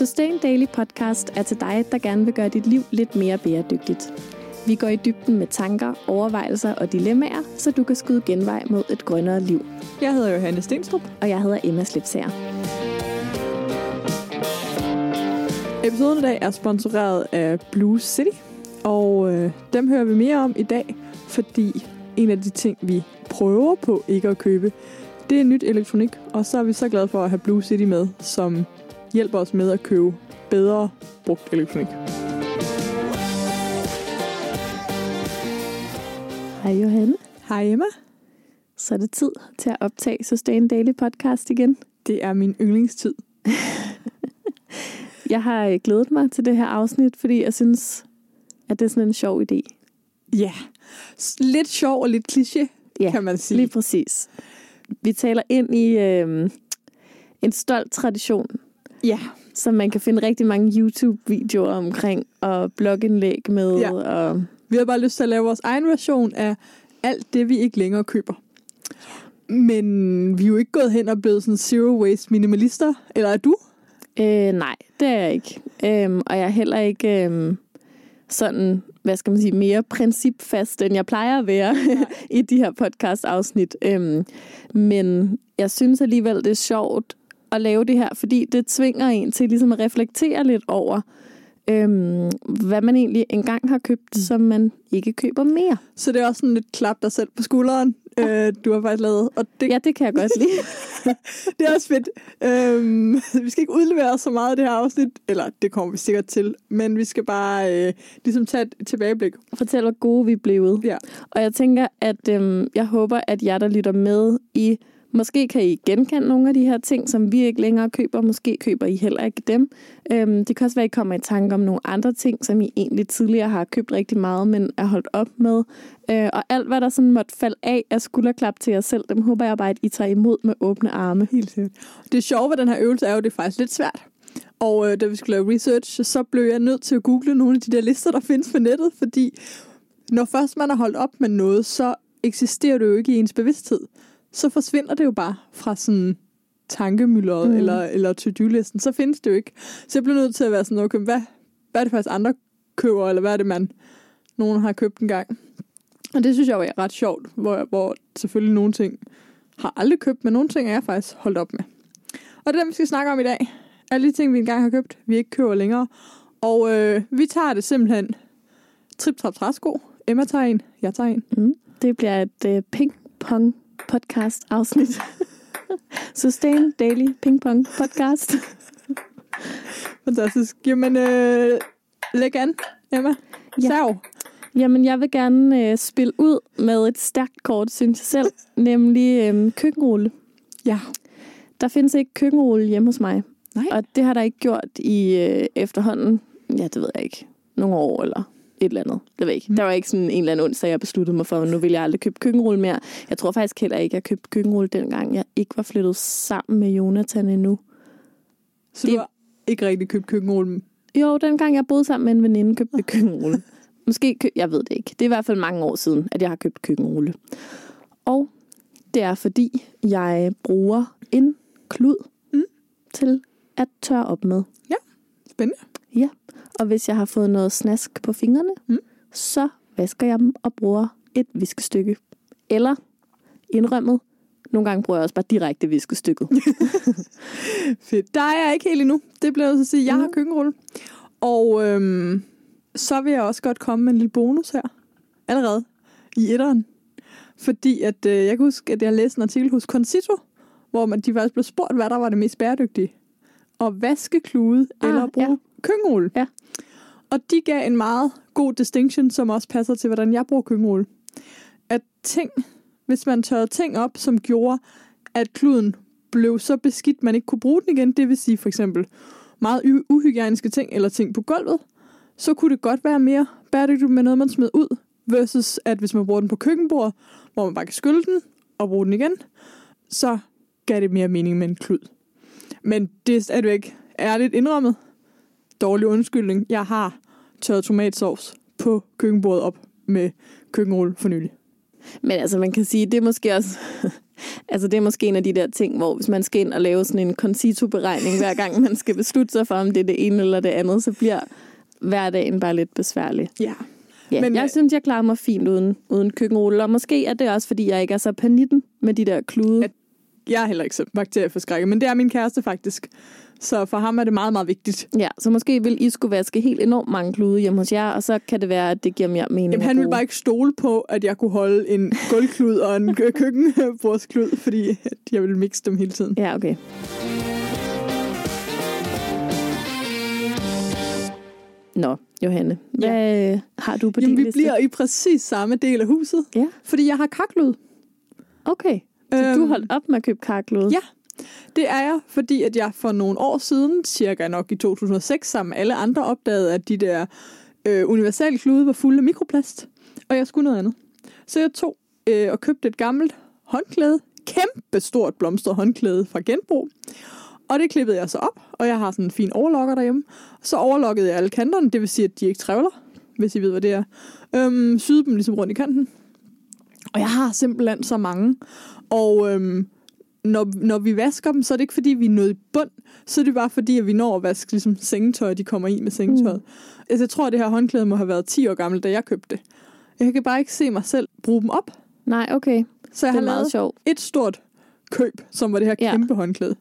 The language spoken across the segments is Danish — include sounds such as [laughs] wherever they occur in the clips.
Sustain Daily Podcast er til dig, der gerne vil gøre dit liv lidt mere bæredygtigt. Vi går i dybden med tanker, overvejelser og dilemmaer, så du kan skyde genvej mod et grønnere liv. Jeg hedder Johanne Stenstrup. Og jeg hedder Emma Slipsager. Episoden i dag er sponsoreret af Blue City, og øh, dem hører vi mere om i dag, fordi en af de ting, vi prøver på ikke at købe, det er nyt elektronik, og så er vi så glade for at have Blue City med, som hjælper os med at købe bedre brugt elektronik. Hej Johanne. Hej Emma. Så er det tid til at optage Sustain Daily Podcast igen. Det er min yndlingstid. [laughs] jeg har øh, glædet mig til det her afsnit, fordi jeg synes, at det er sådan en sjov idé. Ja, lidt sjov og lidt kliché, ja, kan man sige. lige præcis. Vi taler ind i øh, en stolt tradition. Ja. Som man kan finde rigtig mange YouTube-videoer omkring, og blogindlæg med. Ja. Og... Vi har bare lyst til at lave vores egen version af alt det, vi ikke længere køber. Men vi er jo ikke gået hen og blevet sådan zero waste minimalister, eller er du? Øh, nej, det er jeg ikke. Øhm, og jeg er heller ikke øhm, sådan, hvad skal man sige, mere principfast, end jeg plejer at være [laughs] i de her podcast-afsnit. Øhm, men jeg synes alligevel, det er sjovt at lave det her, fordi det tvinger en til ligesom at reflektere lidt over, øhm, hvad man egentlig engang har købt, som man ikke køber mere. Så det er også sådan lidt klap dig selv på skulderen, ja. øh, du har faktisk lavet. Og det... Ja, det kan jeg godt lide. [laughs] det er også fedt. Øhm, [laughs] vi skal ikke udlevere så meget af det her afsnit, eller det kommer vi sikkert til, men vi skal bare øh, ligesom tage et tilbageblik. Fortæl, hvor gode vi er blevet. Ja. Og jeg tænker, at øhm, jeg håber, at jer, der lytter med i Måske kan I genkende nogle af de her ting, som vi ikke længere køber. Måske køber I heller ikke dem. Øhm, det kan også være, at I kommer i tanke om nogle andre ting, som I egentlig tidligere har købt rigtig meget, men er holdt op med. Øh, og alt, hvad der sådan måtte falde af af skulderklap til jer selv, dem håber jeg bare, at I tager imod med åbne arme. Helt sikkert. Det sjove ved den her øvelse er jo, at det er faktisk lidt svært. Og øh, da vi skulle lave research, så blev jeg nødt til at google nogle af de der lister, der findes på nettet, fordi når først man har holdt op med noget, så eksisterer det jo ikke i ens bevidsthed så forsvinder det jo bare fra sådan tankemyldret mm. eller, eller to-do-listen. Så findes det jo ikke. Så jeg bliver nødt til at være sådan, okay, hvad, hvad er det faktisk andre køber, eller hvad er det, man nogen har købt en gang. Og det synes jeg er ret sjovt, hvor, hvor selvfølgelig nogle ting har aldrig købt, men nogle ting er jeg faktisk holdt op med. Og det er det, vi skal snakke om i dag. Alle de ting, vi engang har købt, vi ikke køber længere. Og øh, vi tager det simpelthen trip trap træsko. Emma tager en, jeg tager en. Mm. Det bliver et øh, ping-pong podcast afsnit. Sustain Daily Ping Pong podcast. Fantastisk. Jamen, øh, læg an, Emma. Ja. Sav. Jamen, jeg vil gerne øh, spille ud med et stærkt kort, synes jeg selv, [laughs] nemlig øh, køkkenrulle. Ja. Der findes ikke køkkenrulle hjemme hos mig. Nej. Og det har der ikke gjort i øh, efterhånden, ja, det ved jeg ikke, nogle år eller et eller andet. Det ved ikke. Mm. Der var ikke sådan en eller anden onsdag, jeg besluttede mig for, at nu vil jeg aldrig købe køkkenrulle mere. Jeg tror faktisk heller ikke, at jeg købte køkkenrulle dengang, jeg ikke var flyttet sammen med Jonathan endnu. Så det... du har ikke rigtig købt køkkenrulle? Jo, dengang jeg boede sammen med en veninde, købte jeg køkkenrulle. [laughs] Måske, køb... jeg ved det ikke. Det er i hvert fald mange år siden, at jeg har købt køkkenrulle. Og det er fordi, jeg bruger en klud mm. til at tørre op med. Ja, spændende. Ja, og hvis jeg har fået noget snask på fingrene, mm. så vasker jeg dem og bruger et viskestykke. Eller indrømmet, nogle gange bruger jeg også bare direkte viskestykket. [laughs] Fedt. Der er jeg ikke helt endnu. Det bliver jeg så at sige. Jeg mm. har køkkenrulle. Og øhm, så vil jeg også godt komme med en lille bonus her. Allerede i etteren. Fordi at, øh, jeg kan huske, at jeg læste en artikel hos Concito, hvor man, de faktisk blev spurgt, hvad der var det mest bæredygtige. At vaske klude ah, eller bruge ja køkkenrulle. Ja. Og de gav en meget god distinction, som også passer til, hvordan jeg bruger køkkenrulle. At ting, hvis man tørrede ting op, som gjorde, at kluden blev så beskidt, man ikke kunne bruge den igen, det vil sige for eksempel meget uhygieniske ting eller ting på gulvet, så kunne det godt være mere bæredygtigt med noget, man smed ud, versus at hvis man bruger den på køkkenbordet, hvor man bare kan skylle den og bruge den igen, så gav det mere mening med en klud. Men det er ikke ærligt indrømmet dårlig undskyldning. Jeg har tørret tomatsovs på køkkenbordet op med køkkenrulle for nylig. Men altså, man kan sige, det er måske også... [laughs] Altså det er måske en af de der ting, hvor hvis man skal ind og lave sådan en concito-beregning, hver gang man skal beslutte sig for, om det er det ene eller det andet, så bliver hverdagen bare lidt besværlig. Ja. Ja, Men, jeg øh, synes, jeg klarer mig fint uden, uden køkkenrulle, og måske er det også, fordi jeg ikke er så panitten med de der klude. At- Jeg er heller ikke så bakterieforskrækket, men det er min kæreste faktisk. Så for ham er det meget, meget vigtigt. Ja, så måske vil I skulle vaske helt enormt mange klude hjemme hos jer, og så kan det være, at det giver mere mening. Jamen, han ville bare ikke stole på, at jeg kunne holde en gulvklud og en kø- køkkenbordsklud, fordi jeg ville mixe dem hele tiden. Ja, okay. Nå, Johanne, hvad ja. har du på Jamen, din vi liste? bliver i præcis samme del af huset, Ja, fordi jeg har kaklud. okay. Så øhm, du holdt op med at købe karklude? Ja. Det er jeg, fordi at jeg for nogle år siden, cirka nok i 2006, sammen med alle andre, opdagede, at de der øh, universelle klude var fulde af mikroplast, og jeg skulle noget andet. Så jeg tog øh, og købte et gammelt håndklæde, kæmpe stort blomstret håndklæde fra genbrug, og det klippede jeg så op, og jeg har sådan en fin overlokker derhjemme. Så overlokkede jeg alle kanterne, det vil sige, at de ikke trævler, hvis I ved, hvad det er. Øhm, syede dem ligesom rundt i kanten. Og jeg har simpelthen så mange. Og øhm, når, når vi vasker dem, så er det ikke fordi, vi er nået i bund. Så er det bare fordi, at vi når at vaske ligesom, sengetøj, de kommer i med sengetøjet. Mm. Altså, jeg tror, at det her håndklæde må have været 10 år gammelt, da jeg købte det. Jeg kan bare ikke se mig selv bruge dem op. Nej, okay. Så jeg Det har er meget lavet sjovt. et stort køb, som var det her Ja. kæmpe håndklæde.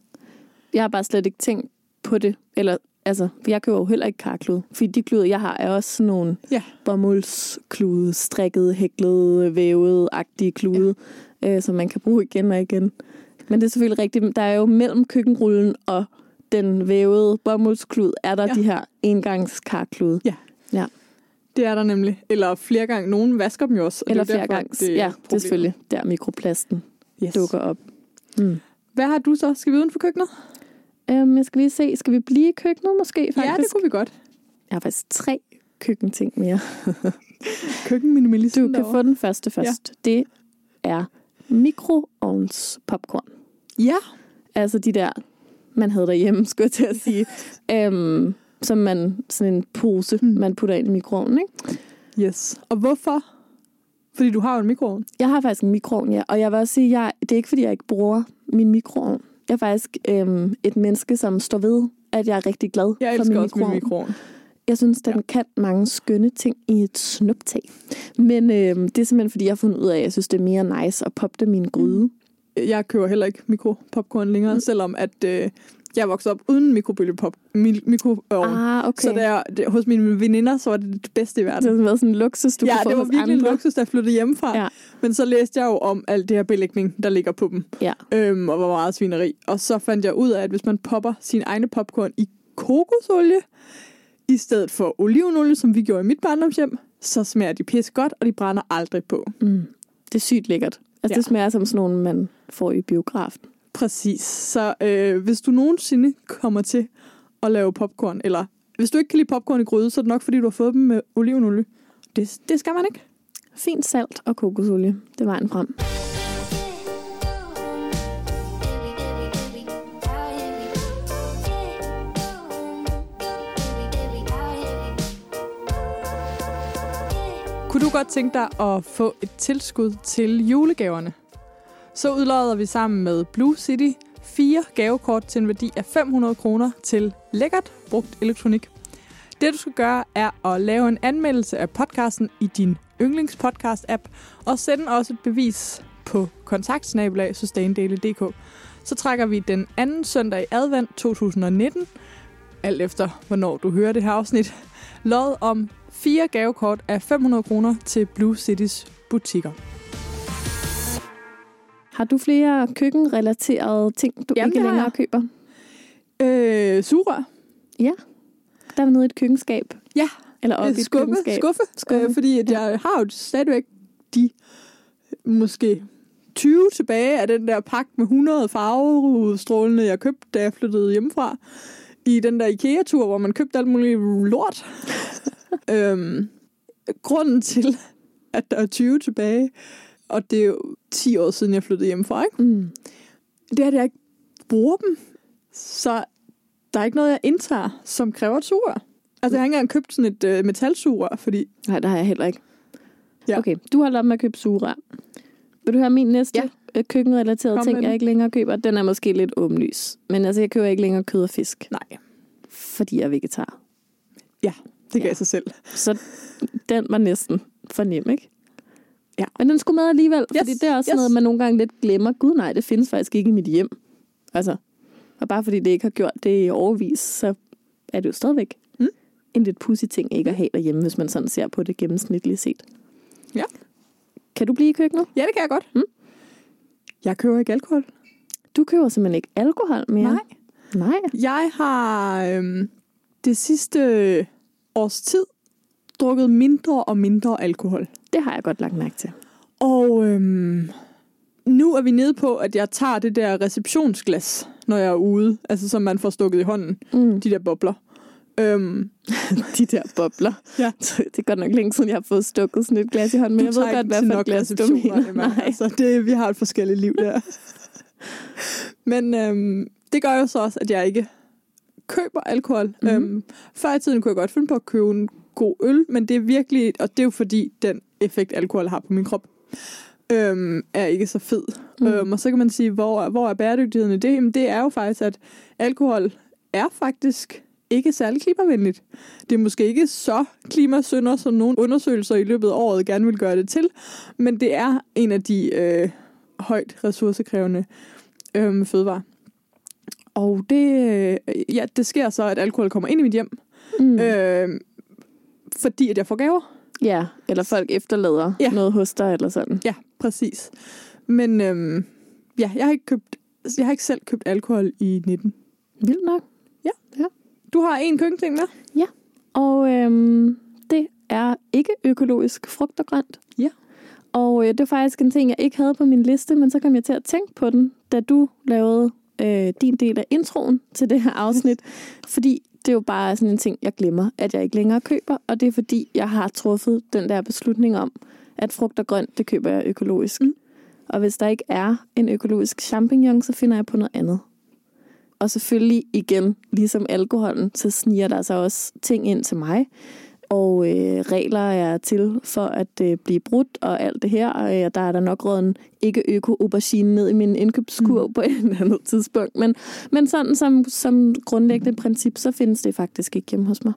Jeg har bare slet ikke tænkt på det. Eller, altså, jeg køber jo heller ikke karklude. Fordi de klude, jeg har, er også sådan nogle Ja. bomuldsklude, strikket, hæklet, vævet-agtige klude, ja. øh, som man kan bruge igen og igen. Men det er selvfølgelig rigtigt. Der er jo mellem køkkenrullen og den vævede bomuldsklud, er der Ja. de her engangskarklude. Ja. Ja. Det er der nemlig. Eller flere gange. Nogen vasker dem jo også. og Eller det er flere gange. Ja, det er selvfølgelig der mikroplasten Yes. dukker op. Mm. Hvad har du så? Skal vi uden for køkkenet? Øhm, jeg skal lige se, skal vi blive i køkkenet måske faktisk? Ja, det kunne vi godt. Jeg har faktisk tre køkkenting mere. [laughs] Køkkenminimalisten Du kan få den første først. Ja. Det er mikroovns popcorn. Ja. Altså de der, man havde derhjemme, skulle jeg til at sige. [laughs] øhm, som man, sådan en pose, Mm. man putter ind i mikroovnen, ikke? Yes. Og hvorfor? Fordi du har jo en mikroovn. Jeg har faktisk en mikroovn, ja. Og jeg vil også sige, jeg, det er ikke fordi, jeg ikke bruger min mikroovn. Jeg er faktisk øhm, et menneske, som står ved, at jeg er rigtig glad Jeg for elsker min også min mikroovn. mikroovn. Jeg synes, den Ja. kan mange skønne ting i et snuptag. Men øhm, det er simpelthen, fordi jeg har fundet ud af, at jeg synes, det er mere nice at poppe det min gryde. Mm. Jeg køber heller ikke mikropopcorn længere, mm. selvom at øh, jeg vokset op uden mikrobølgepop, mi, mikroovn. Ah, okay. Så der, det, hos mine veninder, så var det det bedste i det verden. har været sådan en luksus, du ja, det var virkelig en andre. luksus, da jeg flyttede hjemmefra. Ja. Men så læste jeg jo om alt det her belægning, der ligger på dem. Ja. Øhm, og hvor meget svineri. Og så fandt jeg ud af, at hvis man popper sin egne popcorn i kokosolie, i stedet for olivenolie, som vi gjorde i mit barndomshjem, så smager de pisse godt, og de brænder aldrig på. Mm. Det er sygt lækkert. Altså, Ja. det smager som sådan nogle, man får i biografen. Præcis. Så øh, hvis du nogensinde kommer til at lave popcorn, eller hvis du ikke kan lide popcorn i gryde, så er det nok, fordi du har fået dem med olivenolie. Det, det skal man ikke. Fint salt og kokosolie. Det er vejen frem. Du godt tænke dig at få et tilskud til julegaverne? Så udlodder vi sammen med Blue City fire gavekort til en værdi af 500 kroner til lækkert brugt elektronik. Det du skal gøre er at lave en anmeldelse af podcasten i din yndlingspodcast-app og sende også et bevis på kontaktsnabelag sustaindaily.dk. Så trækker vi den anden søndag i advent 2019, alt efter hvornår du hører det her afsnit, lod om fire gavekort af 500 kroner til Blue Cities butikker. Har du flere køkkenrelaterede ting, du Jamen, ikke længere køber? Øh, sugerør. Der er nede i et køkkenskab. Ja, Eller op i et skuffe, køkkenskab. skuffe, Skuffe. Øh, fordi at jeg har jo stadigvæk de måske 20 tilbage af den der pakke med 100 farvestrålende, jeg købte, da jeg flyttede hjemmefra. I den der IKEA-tur, hvor man købte alt muligt lort. Øhm, grunden til, at der er 20 tilbage, og det er jo 10 år siden, jeg flyttede hjemmefra, ikke? Mm. det er, at jeg ikke bruger dem. Så der er ikke noget, jeg indtager, som kræver sugerør. Altså, jeg har ikke engang købt sådan et øh, metalsugerør, fordi... Nej, det har jeg heller ikke. Ja. Okay, du har lavet med at købe sugerør. Vil du høre min næste Ja. ja. køkkenrelaterede ting, jeg ikke længere køber? Den er måske lidt åbenlys. Men altså, jeg køber ikke længere kød og fisk, Nej, fordi jeg er vegetar. ja, det gav Ja. sig selv. Så den var næsten for nem, ikke? Ja. Men den skulle med alligevel, Yes, fordi det er også yes. noget, man nogle gange lidt glemmer. Gud nej, det findes faktisk ikke i mit hjem. Altså, og bare fordi det ikke har gjort det i overvis, så er det jo stadigvæk Mm. en lidt pussy ting ikke at have derhjemme, hvis man sådan ser på det gennemsnitligt set. Ja. Kan du blive i køkkenet? Ja, det kan jeg godt. Mm. Jeg køber ikke alkohol. Du køber simpelthen ikke alkohol mere? Nej. Nej. Jeg har øhm, det sidste års tid drukket mindre og mindre alkohol. Det har jeg godt lagt mærke til. Og øhm, nu er vi nede på, at jeg tager det der receptionsglas, når jeg er ude. Altså, som man får stukket i hånden. Mm. De der bobler. Øhm, [laughs] De der bobler. Ja. [laughs] Det er godt nok længe siden, jeg har fået stukket sådan et glas i hånden, men jeg du ved tager godt, hvad for et nok glas du mener. Nej. Altså, det, vi har et forskelligt liv der. [laughs] Men øhm, det gør jo så også, at jeg ikke køber alkohol. Mhm. Mm-hmm. Øhm, før i tiden kunne jeg godt finde på at købe en god øl, men det er virkelig, og det er jo fordi, den effekt, alkohol har på min krop, øhm, er ikke så fed. Mm. Øhm, og så kan man sige, hvor, hvor er bæredygtigheden i det? Jamen, det er jo faktisk, at alkohol er faktisk ikke særlig klimavenligt. Det er måske ikke så klimasynder, som nogle undersøgelser i løbet af året gerne vil gøre det til, men det er en af de øh, højt ressourcekrævende øh, fødevarer. Og det, øh, ja, det sker så, at alkohol kommer ind i mit hjem, Mm. øh, fordi at jeg får gaver. Ja, eller folk efterlader Ja. ja. noget hos dig, eller sådan. Ja, præcis. Men øhm, ja, jeg har ikke købt, jeg har ikke selv købt alkohol i 19. Vildt nok. Du har en køkkenting med? Og øhm, det er ikke økologisk frugt og grønt. Ja. Og øh, det er faktisk en ting, jeg ikke havde på min liste, men så kom jeg til at tænke på den, da du lavede øh, din del af introen til det her afsnit. Fordi det er jo bare sådan en ting, jeg glemmer, at jeg ikke længere køber. Og det er fordi, jeg har truffet den der beslutning om, at frugt og grønt, det køber jeg økologisk. Mm. Og hvis der ikke er en økologisk champignon, så finder jeg på noget andet. Og selvfølgelig igen, ligesom alkoholen, så sniger der sig også ting ind til mig. Og øh, regler er til for at øh, blive brudt og alt det her. Og øh, der er der nok råd en ikke øko aubergine ned i min indkøbskur mm. på et eller andet tidspunkt. Men, men sådan som, som grundlæggende princip, så findes det faktisk ikke hjemme hos mig.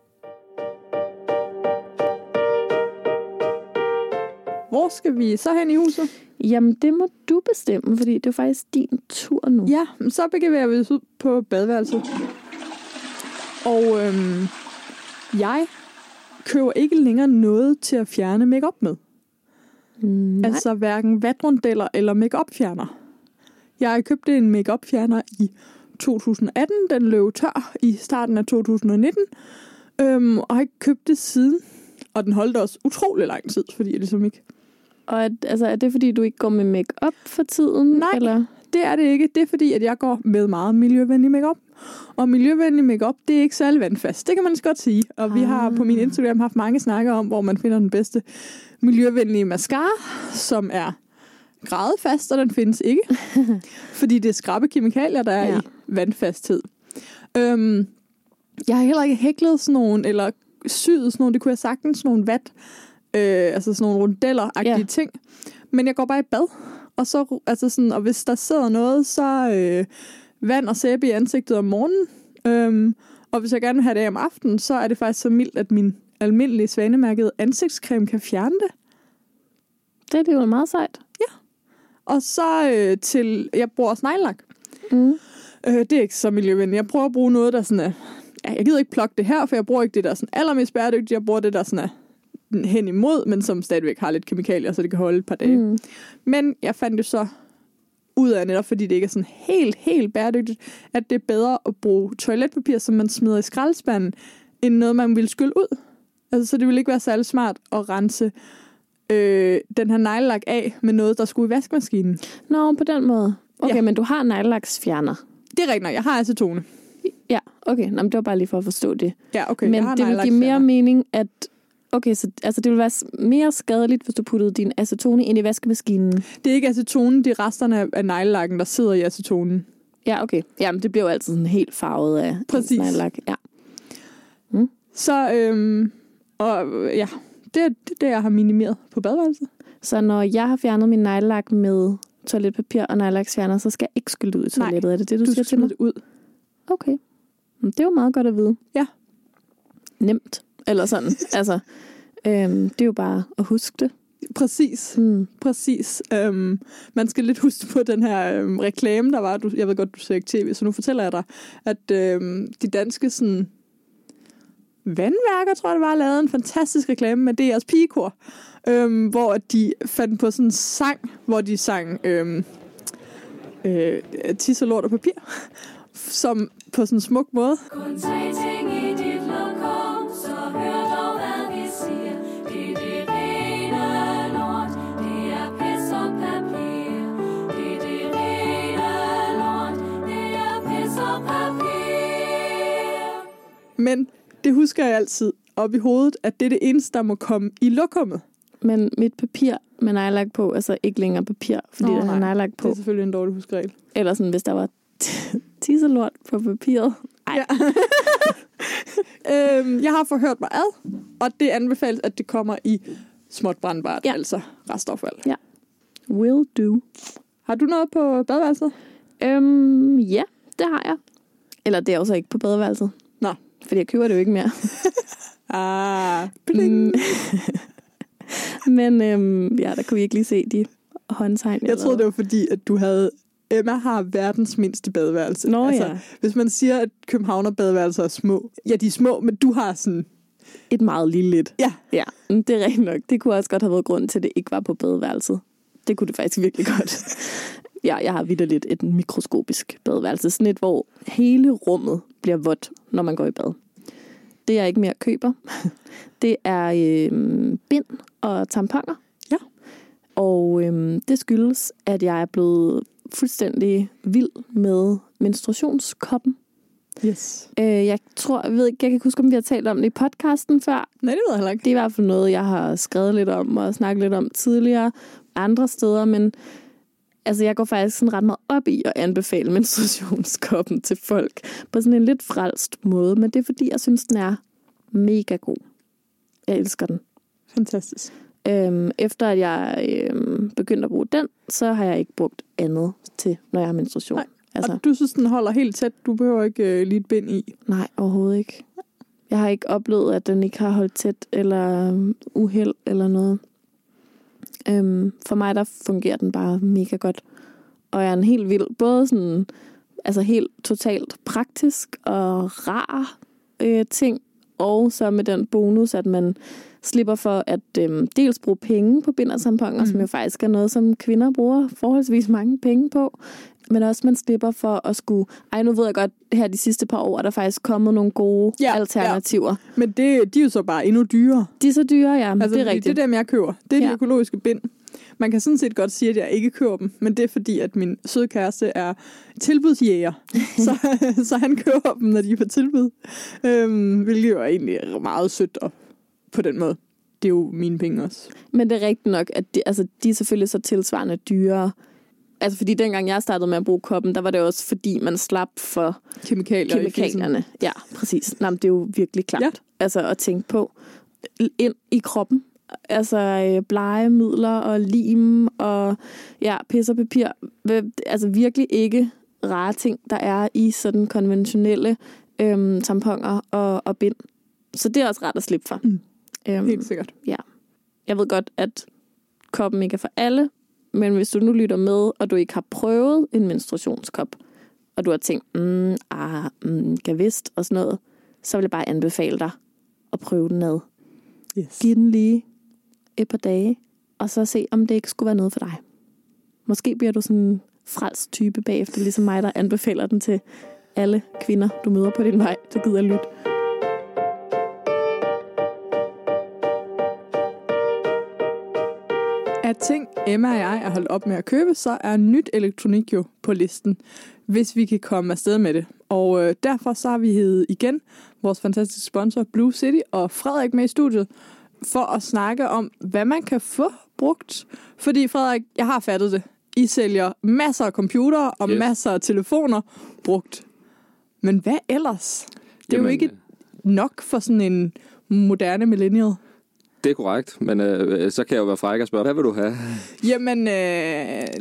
Hvor skal vi så hen i huset? Jamen, det må du bestemme, fordi det er faktisk din tur nu. Ja, så begiver vi os ud på badeværelset. Og øhm, jeg køber ikke længere noget til at fjerne makeup med. Mm, Nej. Altså hverken vatrundeller eller makeup fjerner. Jeg købte en makeup fjerner i 2018. Den løb tør i starten af 2019. Øhm, og har ikke købt det siden. Og den holdt også utrolig lang tid, fordi jeg ligesom ikke... Og at, altså, er det, fordi du ikke går med make-up for tiden? Nej. Eller? Det er det ikke. Det er fordi, at jeg går med meget miljøvenlig makeup. Og miljøvenlig makeup, det er ikke særlig vandfast. Det kan man så godt sige. Og vi har på min Instagram haft mange snakker om, hvor man finder den bedste miljøvenlige mascara, som er gradfast, og den findes ikke. [laughs] fordi det er skrabe kemikalier, der er ja. I vandfasthed. Øhm, jeg har heller ikke hæklet sådan nogle, eller syet sådan nogle, det kunne jeg sagtens, sådan nogle vat, øh, altså sådan nogle rundeller-agtige ting. Men jeg går bare i bad, og så, altså sådan, og hvis der sidder noget, så øh, vand og sæbe i ansigtet om morgenen. Øhm, og hvis jeg gerne vil have det om aftenen, så er det faktisk så mildt, at min almindelige svanemærkede ansigtscreme kan fjerne det. Det er det jo meget sejt. Og så øh, til, jeg bruger også neglelak. Mm. Øh, det er ikke så miljøvenligt. Jeg prøver at bruge noget, der sådan er... Ja, jeg gider ikke plukke det her, for jeg bruger ikke det, der er sådan allermest bæredygtigt. Jeg bruger det, der sådan er hen imod, men som stadigvæk har lidt kemikalier, så det kan holde et par dage. Mm. Men jeg fandt jo så ud af netop, fordi det ikke er sådan helt, helt bæredygtigt, at det er bedre at bruge toiletpapir, som man smider i skraldespanden, end noget, man vil skylle ud. Altså, så det ville ikke være særlig smart at rense øh, den her neglelak af med noget, der skulle i vaskemaskinen. Nå, på den måde. Okay, Ja. men du har neglelaksfjerner. Det er rigtigt nok. Jeg har acetone. Ja, okay. Nå, men det var bare lige for at forstå det. Ja, okay. men det vil give mere mening, at... Okay, så altså, det vil være mere skadeligt, hvis du puttede din acetone ind i vaskemaskinen. Det er ikke acetonen, det er resterne af- af neglelakken, der sidder i acetonen. Ja, okay. Jamen, det bliver jo altid sådan helt farvet af Præcis. neglelak. Ja. Så, øhm, og ja, det er det, det, jeg har minimeret på badeværelset. Så når jeg har fjernet min neglelak med toiletpapir og neglelaksfjerner, så skal jeg ikke skylle ud i Nej, toilettet. er det det, du, Du siger skal til mig? ud. Okay. Det er jo meget godt at vide. Ja. Nemt. Eller sådan. [laughs] altså, øhm, det er jo bare at huske det. Præcis. Hmm. Præcis. Øhm, man skal lidt huske på den her øhm, reklame, der var. Du, jeg ved godt, du ser ikke tv, så nu fortæller jeg dig, at øhm, de danske sådan, vandværker, tror jeg det var, lavede en fantastisk reklame med DR's pigekor, øhm, hvor de fandt på sådan en sang, hvor de sang øhm, øh, tis og lort og papir, [laughs] som på sådan en smuk måde. Kun tre ting Men det husker jeg altid op i hovedet, at det er det eneste, der må komme i lokummet. Men mit papir med neglelak på, altså ikke længere papir, fordi oh, der nej. neglelak Det på. er selvfølgelig en dårlig huskeregel. Eller sådan, hvis der var tisselort på papiret. Ej, Ja. [laughs] øhm, jeg har forhørt mig ad, og det anbefales, at det kommer i småt brandbart, ja. Ja. altså restaffald. will do. Har du noget på badeværelset? Øhm, ja, det har jeg. Eller det er jo så ikke på badeværelset. Nå. Fordi jeg køber det jo ikke mere. [laughs] Ah, bling. Mm. [laughs] Men øhm, ja, der kunne vi ikke lige se de håndtegn. Jeg troede, det var fordi, at du havde... Emma har verdens mindste badeværelse. Nå altså, ja. Hvis man siger, at Københavner badeværelser er små. Ja, de er små, men du har sådan... Et meget lille lidt. Ja, Ja, det er rigtigt nok. Det kunne også godt have været grunden til, at det ikke var på badeværelset. Det kunne det faktisk virkelig godt. ja, jeg har vidderligt et mikroskopisk badeværelse. Sådan et, hvor hele rummet bliver vådt, når man går i bad. Det jeg ikke mere køber, det er øh, bind og tamponer. Ja. Og øh, det skyldes, at jeg er blevet fuldstændig vild med menstruationskoppen. yes. Øh, jeg tror, jeg ved ikke, jeg kan huske, om vi har talt om det i podcasten før. Nej, det ved jeg heller ikke. Det er i hvert fald noget, jeg har skrevet lidt om og snakket lidt om tidligere andre steder, men altså, jeg går faktisk sådan ret meget op i at anbefale menstruationskoppen til folk på sådan en lidt frelst måde, men det er fordi, jeg synes, den er mega god. Jeg elsker den. Fantastisk. Øhm, efter at jeg øhm, begyndte at bruge den, så har jeg ikke brugt andet til, når jeg har menstruation. Nej, Altså, Og du synes, den holder helt tæt. Du behøver ikke øh, lige et bind i. nej, overhovedet ikke. Jeg har ikke oplevet, at den ikke har holdt tæt, eller øhm, uheld, eller noget. Øhm, for mig, der fungerer den bare mega godt. Og jeg er en helt vild, både sådan, altså helt totalt praktisk og rar øh, ting, og så med den bonus, at man slipper for at øhm, dels bruge penge på bind og tamponer, mm. som jo faktisk er noget, som kvinder bruger forholdsvis mange penge på, men også man slipper for at skulle... Ej, nu ved jeg godt, her de sidste par år er der faktisk kommet nogle gode Ja, alternativer. Ja. Men det, de er jo så bare endnu dyrere. De er så dyre, ja. Altså, det er rigtigt. Det er dem, jeg køber. Det er de Ja. økologiske bind. Man kan sådan set godt sige, at jeg ikke køber dem, men det er fordi, at min søde kæreste er tilbudsjæger. [laughs] så, så han køber dem, når de er på tilbud. Øhm, hvilket jo er egentlig meget sødt og på den måde. Det er jo mine penge også. Men det er rigtigt nok, at de, altså, de er selvfølgelig så tilsvarende dyrere. Altså fordi dengang jeg startede med at bruge koppen, der var det også fordi, man slap for Kemikalier. kemikalierne. Ja, præcis. Nå, det er jo virkelig klart. Ja. Altså at tænke på ind i kroppen. Altså øh, blegemidler og lim og ja, pis og papir. Altså virkelig ikke rare ting, der er i sådan konventionelle øhm, tamponer og, og bind. Så det er også ret at slippe for. Mm. Øhm, Helt sikkert. jeg ved godt, at koppen ikke er for alle, men hvis du nu lytter med, og du ikke har prøvet en menstruationskop, og du har tænkt, mm, ah, mm, kan vist, og sådan noget, så vil jeg bare anbefale dig at prøve den ad. Yes. Giv den lige et par dage, og så se, om det ikke skulle være noget for dig. Måske bliver du sådan en frelst type bagefter, ligesom mig, der anbefaler den til alle kvinder, du møder på din vej, der gider lytte. Af ting, Emma og jeg er holdt op med at købe, så er nyt elektronik jo på listen, hvis vi kan komme afsted med det. Og øh, derfor så har vi heddet igen vores fantastiske sponsor Blue City og Frederik med i studiet for at snakke om, hvad man kan få brugt. Fordi Frederik, jeg har fattet det. I sælger masser af computere og yes. Masser af telefoner brugt. Men hvad ellers? Det er jo Jamen, ikke nok for sådan en moderne millennial. Det er korrekt, men øh, så kan jeg jo være fræk og spørge, hvad vil du have? Jamen, øh,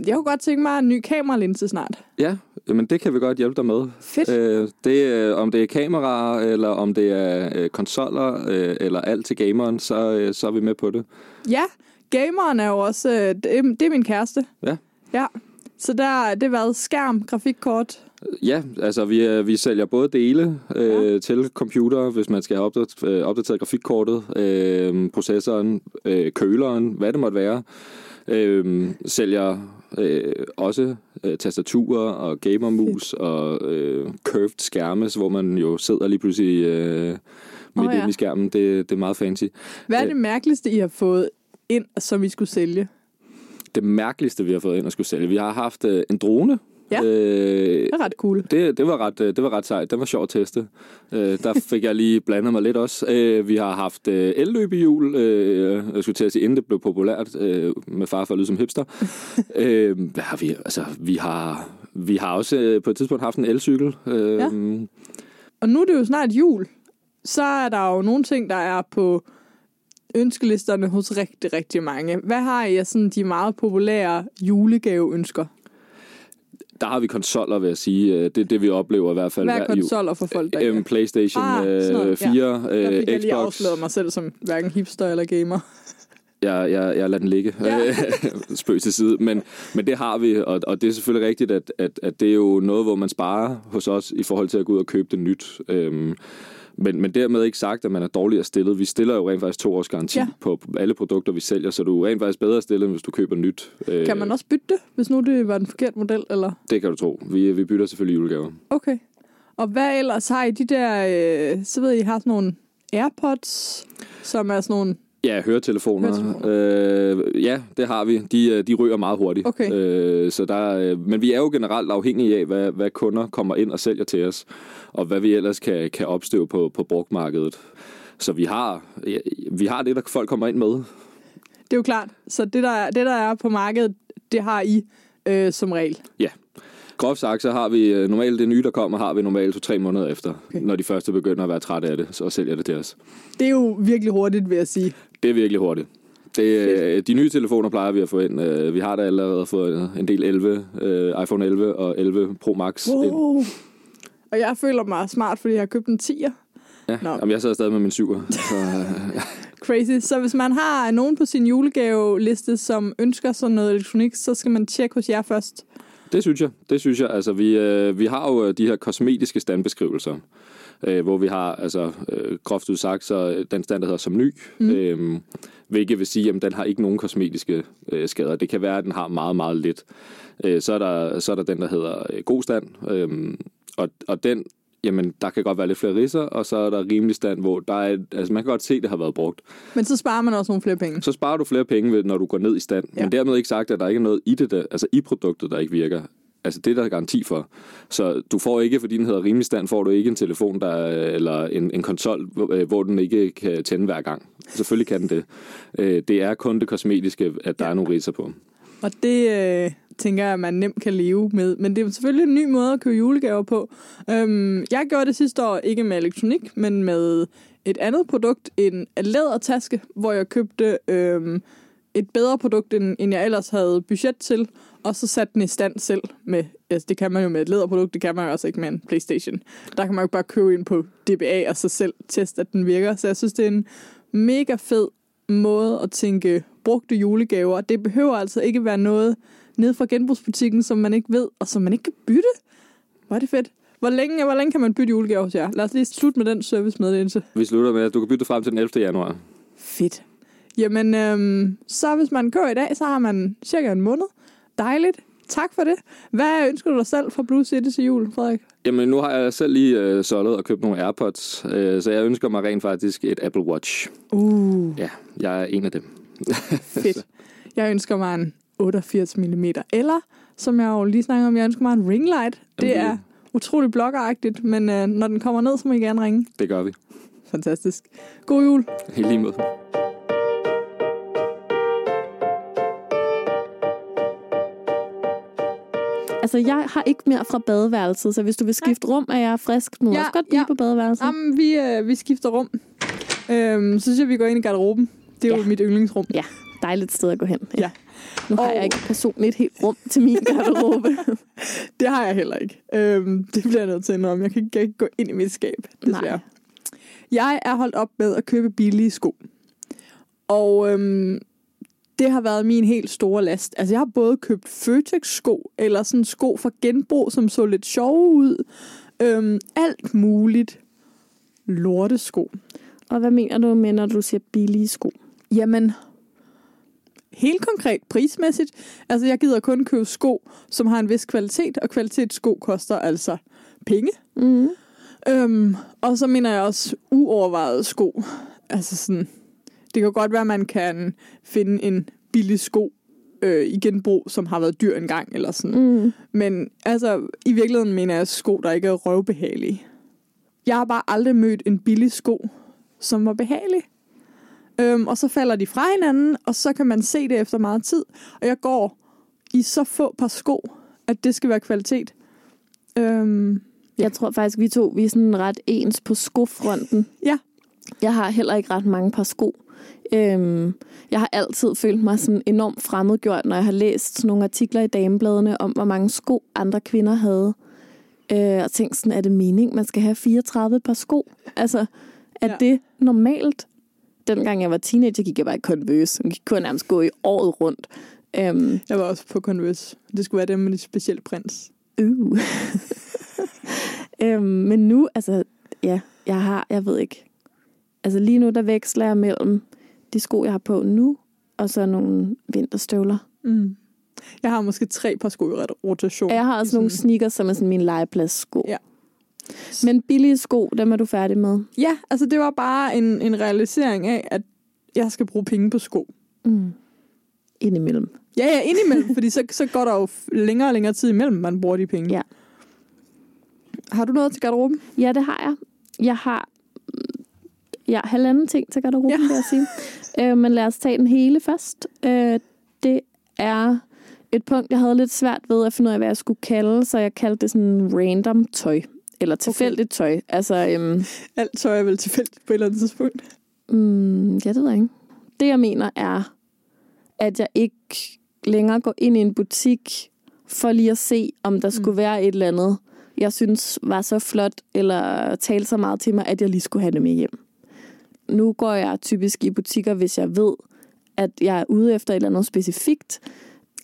jeg kunne godt tænke mig en ny kameralinse snart. Ja, men det kan vi godt hjælpe dig med. Fedt. Øh, det, øh, om det er kameraer, eller om det er øh, konsoller, øh, eller alt til gameren, så, øh, så er vi med på det. Ja, gameren er jo også... øh, Det er, det er min kæreste. Ja. Ja. Så der er det været skærm, grafikkort. Ja, altså vi, øh, vi sælger både dele øh, ja. til computer, hvis man skal have opdateret, øh, opdateret grafikkortet, øh, processoren, øh, køleren, hvad det måtte være. Øh, sælger øh, også øh, tastaturer og gamermus og øh, curved skærme, hvor man jo sidder lige pludselig øh, midt oh, ja. inde i skærmen. Det, det er meget fancy. Hvad er Øh. det mærkeligste, I har fået ind, som I skulle sælge? Det mærkeligste, vi har fået ind og skulle sælge. Vi har haft øh, en drone. Ja. Øh, Det er ret cool. Det, det, var ret, øh, det var ret sejt. Det var sjovt at teste. Øh, der [laughs] fik jeg lige blandet mig lidt også. Øh, vi har haft øh, elløbehjul. Øh, jeg skulle til at sige, inden det blev populært, øh, med far for at lyde som hipster. [laughs] øh, hvad har vi? Altså, vi har, vi har også øh, på et tidspunkt haft en elcykel. Øh, Ja. Og nu er det jo snart jul. Så er der jo nogle ting, der er på ønskelisterne hos rigtig, rigtig mange. Hvad har I sådan de meget populære julegaveønsker? Der har vi konsoller, vil jeg sige. Øh, Det er det, vi oplever i hvert fald. Hvad er konsoller for folk, der ikke Øhm? PlayStation Ah, øh, sådan noget, 4, Der øh, fik jeg lige Xbox. afsløret mig selv som hverken hipster eller gamer. [laughs] Jeg, jeg, jeg lader den ligge. Ja. [laughs] Spøg til side. Men, men det har vi, og, og det er selvfølgelig rigtigt, at, at, at det er jo noget, hvor man sparer hos os i forhold til at gå ud og købe det nyt. Øhm, men, men dermed ikke sagt, at man er dårligere stillet. Vi stiller jo rent faktisk to års garanti Ja. på alle produkter, vi sælger, så du er rent faktisk bedre stillet, end hvis du køber nyt. Øh, Kan man også bytte det, hvis nu det var den forkerte model? Eller? Det kan du tro. Vi, vi bytter selvfølgelig julegaver. Okay. Og hvad ellers har I de der, øh, så ved I har sådan nogle AirPods, som er sådan nogle, Ja, høretelefoner. Høretelefoner. Øh, ja, det har vi. De, øh, de ryger meget hurtigt. Okay. Øh, så der, øh, men vi er jo generelt afhængige af, hvad, hvad kunder kommer ind og sælger til os, og hvad vi ellers kan, kan opstøve på, på brugtmarkedet. Så vi har, ja, vi har det, der folk kommer ind med. det er jo klart, så det der, er- det der er på markedet, det har I øh, som regel. Ja. Groft sagt, så har vi øh, normalt det nye, der kommer, har vi normalt to-tre måneder efter, Okay. når de første begynder at være trætte af det, så sælger det til os. Det er jo virkelig hurtigt, vil jeg sige. Det er virkelig hurtigt. Det, øh, de nye telefoner plejer vi at få ind. Øh, Vi har da allerede fået en del 11, øh, iPhone 11 og 11 Pro Max ind. Wow. Og jeg føler mig smart, fordi jeg har købt en 10'er. Ja, Nå. Jamen, jeg sidder stadig med min syver. Så, [laughs] Crazy. Så hvis man har nogen på sin julegaveliste, som ønsker sådan noget elektronik, så skal man tjekke hos jer først. Det synes jeg. Det synes jeg. Altså, vi, øh, vi har jo øh, de her kosmetiske standbeskrivelser, øh, hvor vi har, altså, øh, groft udsagt, så øh, den stand, der hedder som ny, mm. øh, hvilket vil sige, at den har ikke nogen kosmetiske øh, skader. Det kan være, at den har meget, meget lidt. Øh, så, er der, så er der den, der hedder øh, god stand, øh, og, og den Jamen, der kan godt være lidt flere ridser, og så er der rimelig stand, hvor der er, altså man kan godt se, at det har været brugt. Men så sparer man også nogle flere penge. Så sparer du flere penge, ved, når du går ned i stand. Ja. Men dermed ikke sagt, at der ikke er noget i det, der, altså i produktet, der ikke virker. Altså det er der garanti for. Så du får ikke, fordi den hedder rimelig stand, får du ikke en telefon, der, eller en, en konsol, hvor, øh, den ikke kan tænde hver gang. Selvfølgelig kan den det. Øh, Det er kun det kosmetiske, at der Ja. er nogle ridser på. Og det øh, tænker jeg, at man nemt kan leve med. Men det er selvfølgelig en ny måde at købe julegaver på. Øhm, jeg gjorde det sidste år ikke med elektronik, men med et andet produkt, en lædertaske, hvor jeg købte øhm, et bedre produkt, end, end jeg ellers havde budget til, og så satte den i stand selv med, altså det kan man jo med et læderprodukt, det kan man jo også ikke med en Playstation. Der kan man jo bare købe ind på DBA og så selv teste, at den virker. Så jeg synes, det er en mega fed måde at tænke brugte julegaver. Det behøver altså ikke være noget nede fra genbrugsbutikken, som man ikke ved, og som man ikke kan bytte. Hvor er det fedt. Hvor længe, hvor længe kan man bytte julegaver hos jer? Lad os lige slutte med den servicemeddelelse. Vi slutter med, at du kan bytte frem til den 11. januar. Fedt. Jamen, øhm, så hvis man kører i dag, så har man cirka en måned. Dejligt. Tak for det. Hvad ønsker du dig selv fra Blue City til jul, Frederik? Jamen, nu har jeg selv lige øh, solgt og købt nogle AirPods, øh, så jeg ønsker mig rent faktisk et Apple Watch. Uh, Ja, jeg er en af dem. [laughs] fedt. Jeg ønsker mig en 88 mm. Eller, som jeg jo lige snakkede om, jeg ønsker mig en ring light. Det er utrolig bloggeragtigt, men øh, når den kommer ned, så må I gerne ringe. Det gør vi. Fantastisk. God jul. Helt lige måde. Altså, jeg har ikke mere fra badeværelset, så hvis du vil skifte rum, er jeg frisk. Må Ja, også godt blive ja. på badeværelset. Jamen, vi, øh, vi skifter rum. Øhm, så synes jeg, vi går ind i garderoben. Det er Ja. jo mit yndlingsrum. Ja, dejligt sted at gå hen. Ja. Nu har Og- jeg ikke personligt helt rum til min garderobe. [laughs] Det har jeg heller ikke. Øhm, det bliver jeg nødt til at indrømme. Jeg kan, ikke, jeg kan ikke gå ind i mit skab, desværre. Nej. Jeg er holdt op med at købe billige sko. Og øhm, det har været min helt store last. Altså, jeg har både købt Føtex-sko, eller sådan sko fra genbrug, som så lidt sjove ud. Øhm, alt muligt lortesko. Og hvad mener du med, når du siger billige sko? Jamen, helt konkret prismæssigt. Altså, jeg gider kun købe sko, som har en vis kvalitet, og kvalitetssko koster altså penge. Mm. Øhm, og så mener jeg også uovervejede sko. Altså sådan, det kan godt være, at man kan finde en billig sko øh, i genbrug, som har været dyr engang, eller sådan. Mm. Men altså, i virkeligheden mener jeg sko, der ikke er røvbehagelige. Jeg har bare aldrig mødt en billig sko, som var behagelig. Øhm, og så falder de fra hinanden, og så kan man se det efter meget tid. Og jeg går i så få par sko, at det skal være kvalitet. Øhm, Jeg tror faktisk, vi to vi er sådan ret ens på skofronten. Ja. Jeg har heller ikke ret mange par sko. Øhm, jeg har altid følt mig sådan enormt fremmedgjort, når jeg har læst sådan nogle artikler i damebladene om, hvor mange sko andre kvinder havde. Øh, og tænkt sådan, er det mening, man skal have 34 par sko? Altså, er Ja. ja. det normalt? Dengang jeg var teenager, gik jeg bare i Converse. Jeg kunne nærmest gå i året rundt. Øhm, Jeg var også på Converse. Det skulle være dem med de specielle prints. Uh. [laughs] øhm, men nu, altså, ja, jeg har, jeg ved ikke. Altså lige nu, der veksler jeg mellem de sko, jeg har på nu, og så nogle vinterstøvler. Mm. Jeg har måske tre par sko i rotation. Jeg har også Sådan- nogle sneakers, som er sådan mine legepladssko. Ja. Men billige sko, dem er du færdig med. Ja, altså det var bare en, en realisering af, at jeg skal bruge penge på sko. Mm. Indimellem. Ja, ja, indimellem, fordi så, så går der jo længere og længere tid imellem, man bruger de penge. Ja. Har du noget til garderoben? Ja, det har jeg. Jeg har ja, halvanden ting til garderoben, ja. vil jeg sige. Øh, men lad os tage den hele først. Øh, det er et punkt, jeg havde lidt svært ved at finde ud af, hvad jeg skulle kalde, så jeg kaldte det sådan random tøj. Eller tilfældigt tøj. Altså, øhm, Alt tøj er vel tilfældigt på et eller andet tidspunkt. mm, ja, det ved jeg ikke. Det, jeg mener, er, at jeg ikke længere går ind i en butik for lige at se, om der Mm. skulle være et eller andet, jeg synes var så flot, eller talte så meget til mig, at jeg lige skulle have det med hjem. Nu går jeg typisk i butikker, hvis jeg ved, at jeg er ude efter et eller andet specifikt.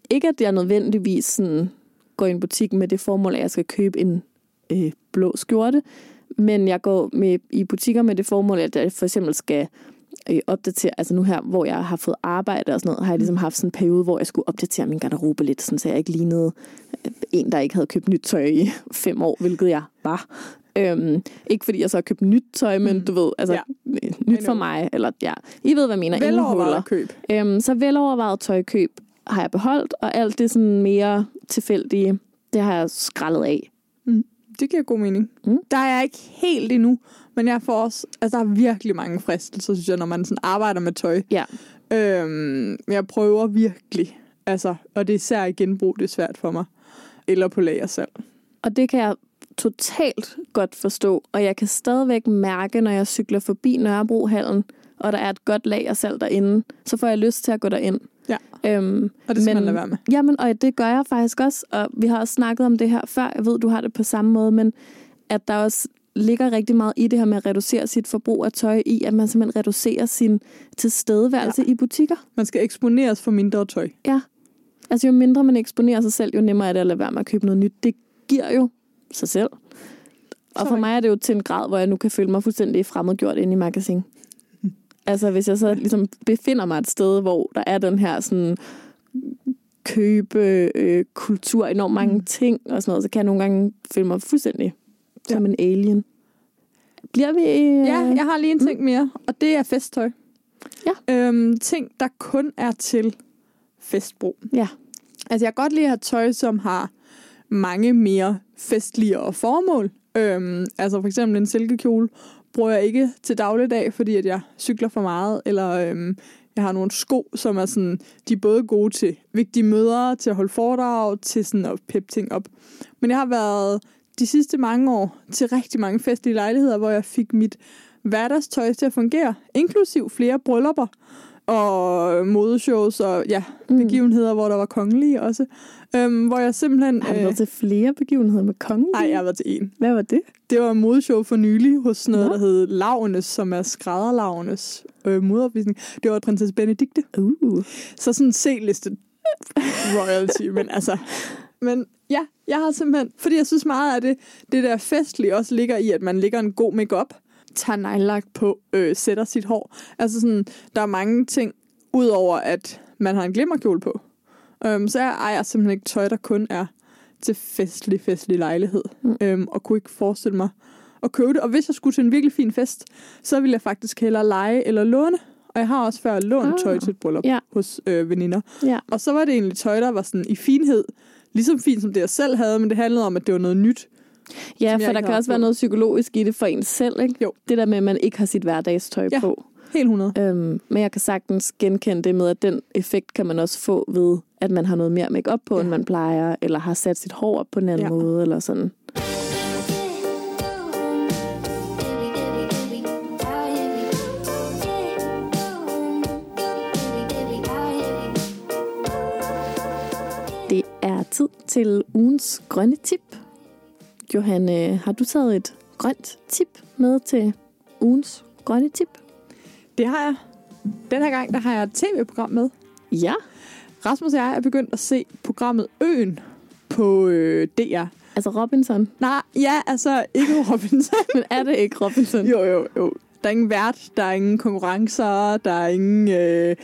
Ikke, at jeg nødvendigvis sådan, går i en butik med det formål, at jeg skal købe en øh, blå skjorte, men jeg går med, i butikker med det formål, at jeg for eksempel skal øh, opdatere, altså nu her, hvor jeg har fået arbejde og sådan noget, har jeg ligesom haft sådan en periode, hvor jeg skulle opdatere min garderobe lidt, sådan, så jeg ikke lignede øh, en, der ikke havde købt nyt tøj i [laughs] fem år, hvilket jeg var. Øhm, ikke fordi jeg så har købt nyt tøj, men Mm. du ved, altså Ja. ja. nyt for mig, eller ja, I ved, hvad jeg mener. Velovervejet køb. Øhm, så velovervejet tøjkøb har jeg beholdt, og alt det sådan mere tilfældige, det har jeg skrællet af. Det giver god mening. Mm. Der er jeg ikke helt endnu, men jeg får også, altså der er virkelig mange fristelser, synes jeg, når man sådan arbejder med tøj. Ja. Øhm, jeg prøver virkelig, altså, og det er især i genbrug, det er svært for mig. Eller på lagersalg. Og det kan jeg totalt godt forstå, og jeg kan stadigvæk mærke, når jeg cykler forbi Nørrebrohallen, og der er et godt lagersalg derinde, så får jeg lyst til at gå derind. Ja. Øhm, Og det skal Men- man lade være med. Jamen, og det gør jeg faktisk også, og vi har også snakket om det her før. Jeg ved, du har det på samme måde, men at der også ligger rigtig meget i det her med at reducere sit forbrug af tøj i, at man simpelthen reducerer sin tilstedeværelse ja. i butikker. Man skal eksponeres for mindre tøj. Altså jo mindre man eksponerer sig selv, jo nemmere er det at lade være med at købe noget nyt. Det giver jo sig selv. Og for mig er det jo til en grad, hvor jeg nu kan føle mig fuldstændig fremmedgjort inde i magasin. Altså hvis jeg så ligesom befinder mig et sted, hvor der er den her sådan købe øh, kultur, enormt mange Mm. ting og sådan noget, så kan jeg nogle gange føle mig fuldstændig Ja. som en alien. Bliver vi... Øh, Ja, jeg har lige en ting mere, og det er festtøj. Ja. Øhm, ting, der kun er til festbrug. Ja. Altså, jeg kan godt lide at have tøj, som har mange mere festligere formål. Øhm, altså, for eksempel en silkekjole bruger jeg ikke til dagligdag, fordi at jeg cykler for meget, eller øhm, jeg har nogle sko, som er sådan, de er både gode til vigtige møder, til at holde foredrag, til sådan at peppe ting op. Men jeg har været de sidste mange år til rigtig mange festlige lejligheder, hvor jeg fik mit hverdagstøj til at fungere, inklusiv flere bryllupper og modeshows og ja, Mm. begivenheder, hvor der var kongelige også. Øhm, hvor jeg simpelthen... Har du været til flere begivenheder med kongen? Nej, jeg har været til en. Hvad var det? Det var en modeshow for nylig hos noget, Nå. der hed Lavnes, som er skrædderlavnes øh, modeopvisning. Det var prinsesse Benedikte. Uh. Så sådan C-liste royalty, [laughs] men altså... Men ja, jeg har simpelthen... Fordi jeg synes meget af det, det der festlige også ligger i, at man lægger en god makeup, tager neglelak på, øh, sætter sit hår. Altså sådan, der er mange ting, udover at man har en glimmerkjole på. Øhm, så jeg ejer simpelthen ikke tøj, der kun er til festlig, festlig lejlighed. Mm. Øhm, og kunne ikke forestille mig at købe det. Og hvis jeg skulle til en virkelig fin fest, så ville jeg faktisk hellere lege eller låne. Og jeg har også før lånt Ah. tøj til et bryllup Ja. hos øh, veninder. Ja. Og så var det egentlig tøj, der var sådan i finhed. Ligesom fint, som det jeg selv havde, men det handlede om, at det var noget nyt. Ja, for der kan også være på. noget psykologisk i det for en selv, ikke? Jo. Det der med, at man ikke har sit hverdagstøj Ja. på. Helt 100. Øhm, men jeg kan sagtens genkende det med, at den effekt kan man også få ved, at man har noget mere makeup på. Ja. end man plejer, eller har sat sit hår op på en anden Ja. måde, eller sådan. Det er tid til ugens grønne tip. Johan, øh, har du taget et grønt tip med til ugens grønne tip? Det har jeg. Den her gang, der har jeg et tv-program med. Ja. Rasmus og jeg er begyndt at se programmet Øen på øh, DR. Altså Robinson. Nej, ja, altså ikke [laughs] Robinson. Men er det ikke Robinson? jo, jo, jo. Der er ingen vært, der er ingen konkurrencer, der er ingen... Øh,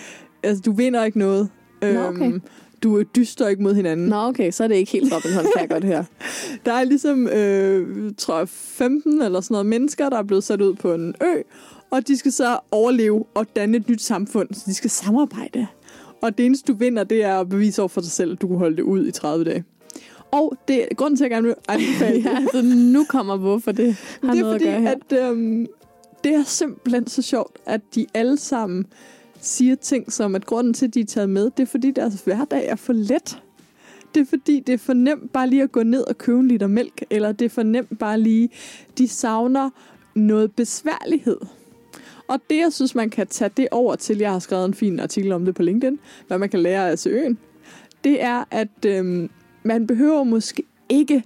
altså, du vinder ikke noget. Øhm, Nå, okay. Du dyster ikke mod hinanden. Nå, okay, så er det ikke helt Robinson, kan jeg godt høre. [laughs] Der er ligesom, øh, tror jeg, 15 eller sådan noget mennesker, der er blevet sat ud på en ø, og de skal så overleve og danne et nyt samfund, så de skal samarbejde. Og det eneste, du vinder, det er at bevise over for dig selv, at du kan holde det ud i 30 dage. Og det er grunden til, at jeg gerne vil anbefale [laughs] det. ja, altså nu kommer hvorfor det har det er noget fordi, at gøre her. at øhm, det er simpelthen så sjovt, at de alle sammen siger ting som, at grunden til, at de er taget med, det er fordi deres hverdag er for let. Det er fordi, det er for nemt bare lige at gå ned og købe en liter mælk, eller det er for nemt bare lige, de savner noget besværlighed. Og det, jeg synes, man kan tage det over til, jeg har skrevet en fin artikel om det på LinkedIn, hvad man kan lære af øen, det er, at øh, man behøver måske ikke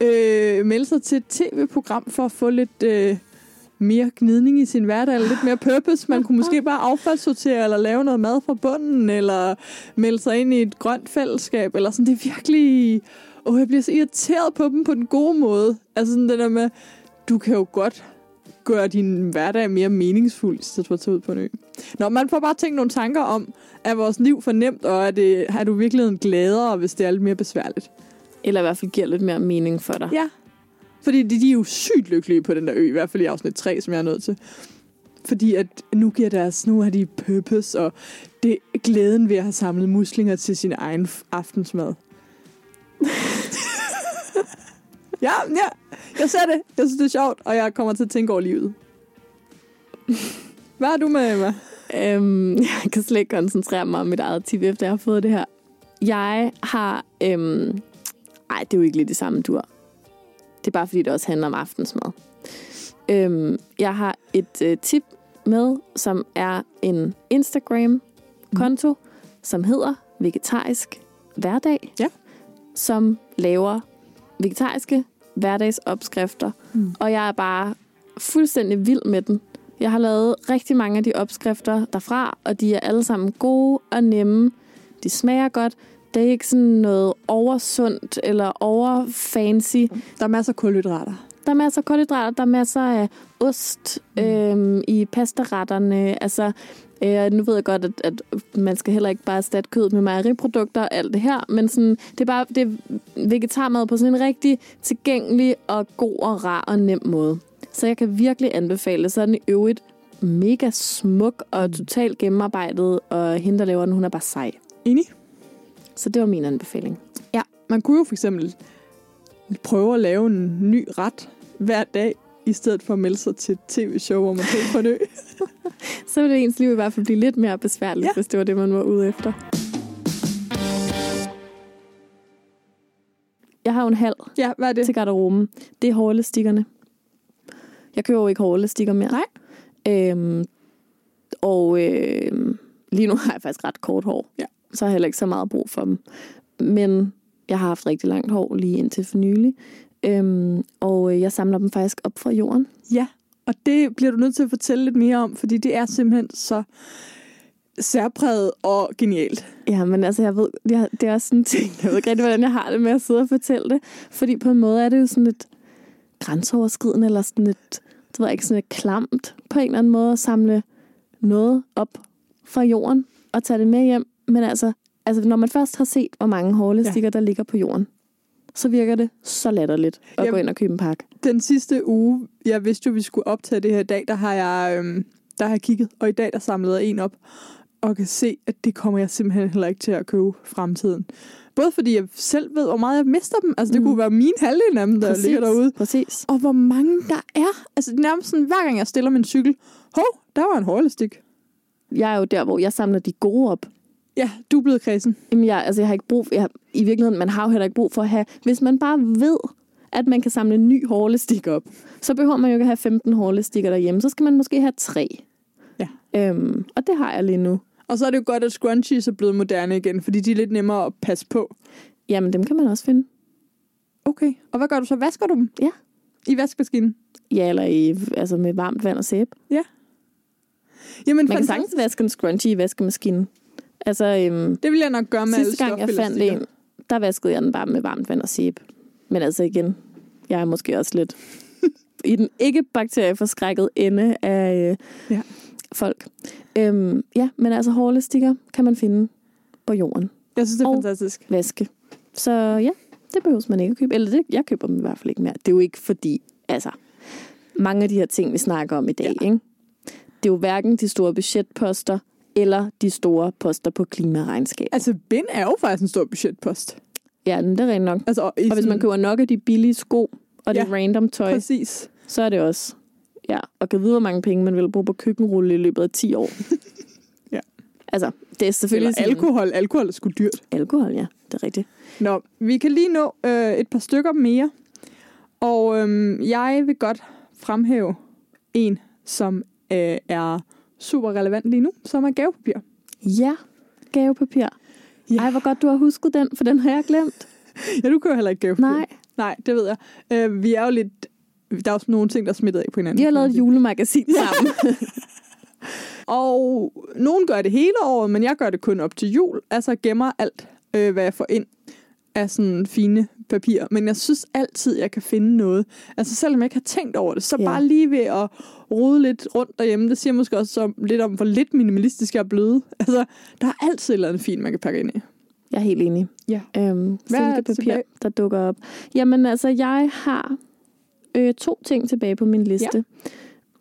øh, melde sig til et tv-program for at få lidt øh, mere gnidning i sin hverdag, eller lidt mere purpose. Man kunne måske bare affaldssortere, eller lave noget mad fra bunden, eller melde sig ind i et grønt fællesskab, eller sådan. Det er virkelig... Åh, jeg bliver så irriteret på dem på den gode måde. Altså sådan det der med, du kan jo godt gøre din hverdag mere meningsfuld, i stedet for at tage ud på en ø. Nå, man får bare tænkt nogle tanker om, er vores liv for nemt, og er, det, er du virkelig en gladere, hvis det er lidt mere besværligt? Eller i hvert fald giver lidt mere mening for dig. Ja. Fordi de, de er jo sygt lykkelige på den der ø, i hvert fald i afsnit 3, som jeg er nødt til. Fordi at nu giver deres, nu har de purpose, og det er glæden ved at have samlet muslinger til sin egen aftensmad. [laughs] ja, ja, jeg ser det. Jeg synes, det er sjovt, og jeg kommer til at tænke over livet. Hvad er du med, Emma? Øhm, jeg kan slet ikke koncentrere mig om mit eget tip, efter jeg har fået det her. Jeg har... Øhm, ej, det er jo ikke lige det samme dur. Det er bare fordi, det også handler om aftensmad. Øhm, jeg har et øh, tip med, som er en Instagram-konto, mm. som hedder Vegetarisk Hverdag. Ja. Som laver vegetariske hverdagsopskrifter. Mm. Og jeg er bare fuldstændig vild med den. Jeg har lavet rigtig mange af de opskrifter derfra, og de er alle sammen gode og nemme. De smager godt. Det er ikke sådan noget oversundt eller overfancy. Der er masser af kulhydrater. Der er masser af kulhydrater, der er masser af ost øhm, i pastaretterne. Altså, øh, nu ved jeg godt, at, at man skal heller ikke bare erstatte kød med mejeriprodukter og alt det her, men sådan, det er bare det er vegetarmad på sådan en rigtig tilgængelig og god og rar og nem måde. Så jeg kan virkelig anbefale, så den i øvrigt mega smuk og totalt gennemarbejdet, og hende, der laver den, hun er bare sej. Enig? Så det var min anbefaling. Ja, man kunne jo for eksempel prøve at lave en ny ret hver dag, i stedet for at melde sig til et tv-show, hvor man tager på en ø. Så ville ens liv i hvert fald blive lidt mere besværligt, ja. Ja. hvis det var det, man var ude efter. Jeg har jo en halv Ja, hvad er det? til garderoben. Det er hårelastikkerne. Jeg køber jo ikke hårelastikker mere. Nej. Øhm, og øhm, Lige nu har jeg faktisk ret kort hår. Ja. Så har jeg heller ikke så meget brug for dem. Men jeg har haft rigtig langt hår lige indtil for nylig. Øhm, og øh, jeg samler dem faktisk op fra jorden. Ja, og det bliver du nødt til at fortælle lidt mere om, fordi det er simpelthen så særpræget og genialt. Ja, men altså, jeg ved, jeg, det er også sådan en ting, jeg ved ikke rigtig, hvordan jeg har det med at sidde og fortælle det. Fordi på en måde er det jo sådan lidt grænseoverskridende, eller sådan lidt, det ved jeg ikke, sådan lidt klamt på en eller anden måde at samle noget op fra jorden og tage det med hjem. Men altså, altså når man først har set, hvor mange hårelastikker, ja. der ligger på jorden, så virker det så latterligt at Jamen. gå ind og købe en pakke. Den sidste uge, jeg vidste jo, at vi skulle optage det her i dag, der har jeg, øhm, der har jeg kigget, og i dag der samlede jeg en op, og kan se, at det kommer jeg simpelthen heller ikke til at købe fremtiden. Både fordi jeg selv ved, hvor meget jeg mister dem. Altså, det Mm. kunne være min halvdel af dem, der ligger derude. Præcis. Og hvor mange der er. Altså, det er nærmest sådan, hver gang jeg stiller min cykel, hov, der var en hårlastik. Jeg er jo der, hvor jeg samler de gode op. Ja, du er blevet kredsen. Jamen, jeg, altså, jeg har ikke brug for, jeg, i virkeligheden, man har jo heller ikke brug for at have, hvis man bare ved, at man kan samle en ny hårlastik op, så behøver man jo ikke at have 15 hårlastikker derhjemme, så skal man måske have tre. Ja. Øhm, og det har jeg lige nu. Og så er det jo godt, at scrunchies er blevet moderne igen, fordi de er lidt nemmere at passe på. Jamen, dem kan man også finde. Okay, og hvad gør du så? Vasker du dem? Ja. I vaskemaskinen? Ja, eller i, altså med varmt vand og sæbe. Jamen, Man kan fantastisk. sagtens vaske en scrunchie i vaskemaskinen. Altså, øhm, Det vil jeg nok gøre med sidste gang jeg fandt en, der vaskede jeg den bare med varmt vand og sæbe. Men altså igen, jeg er måske også lidt i den ikke bakterieforskrækkede ende af øh, Ja. folk. Øhm, ja, men altså hårelastikker kan man finde på jorden. Jeg synes, det er Og- fantastisk. Vaske. Så ja, det behøver man ikke at købe. Eller det, jeg køber dem i hvert fald ikke mere. Det er jo ikke fordi, altså, mange af de her ting, vi snakker om i dag, ja. ikke? det er jo hverken de store budgetposter, eller de store poster på klimaregnskab. Altså, bind er jo faktisk en stor budgetpost. Ja, det er rent nok. Altså, og, Og hvis man køber nok af de billige sko, og det Ja, random tøj, Præcis. så er det også... Ja, og kan vide, hvor mange penge man vil bruge på køkkenrulle i løbet af 10 år. [laughs] Ja. Altså, det er selvfølgelig Eller sådan- alkohol. Alkohol er sgu dyrt. Alkohol, ja. Det er rigtigt. Nå, vi kan lige nå øh, et par stykker mere. Og øhm, jeg vil godt fremhæve en, som øh, er super relevant lige nu, som er gavepapir. Ja, gavepapir. Ja. Ej, hvor godt du har husket den, for den har jeg glemt. [laughs] Ja, du kører heller ikke gavepapir. Nej, Nej, det ved jeg. Øh, vi er jo lidt... Der er også nogle ting, der er smittet af på hinanden. vi har lavet et julemagasin sammen. [laughs] Og nogen gør det hele året, men jeg gør det kun op til jul. Altså gemmer alt, øh, hvad jeg får ind af sådan fine papir. Men jeg synes altid, jeg kan finde noget. Altså selvom jeg ikke har tænkt over det, så Ja. bare lige ved at rode lidt rundt derhjemme. Det siger måske også om, lidt om, hvor lidt minimalistisk jeg er blevet. Altså, der er altid et eller andet fint, man kan pakke ind i. Jeg er helt enig. Ja. Øhm, Hvad er silkepapir, tilbage? der dukker op. Jamen altså, jeg har øh, to ting tilbage på min liste. Ja.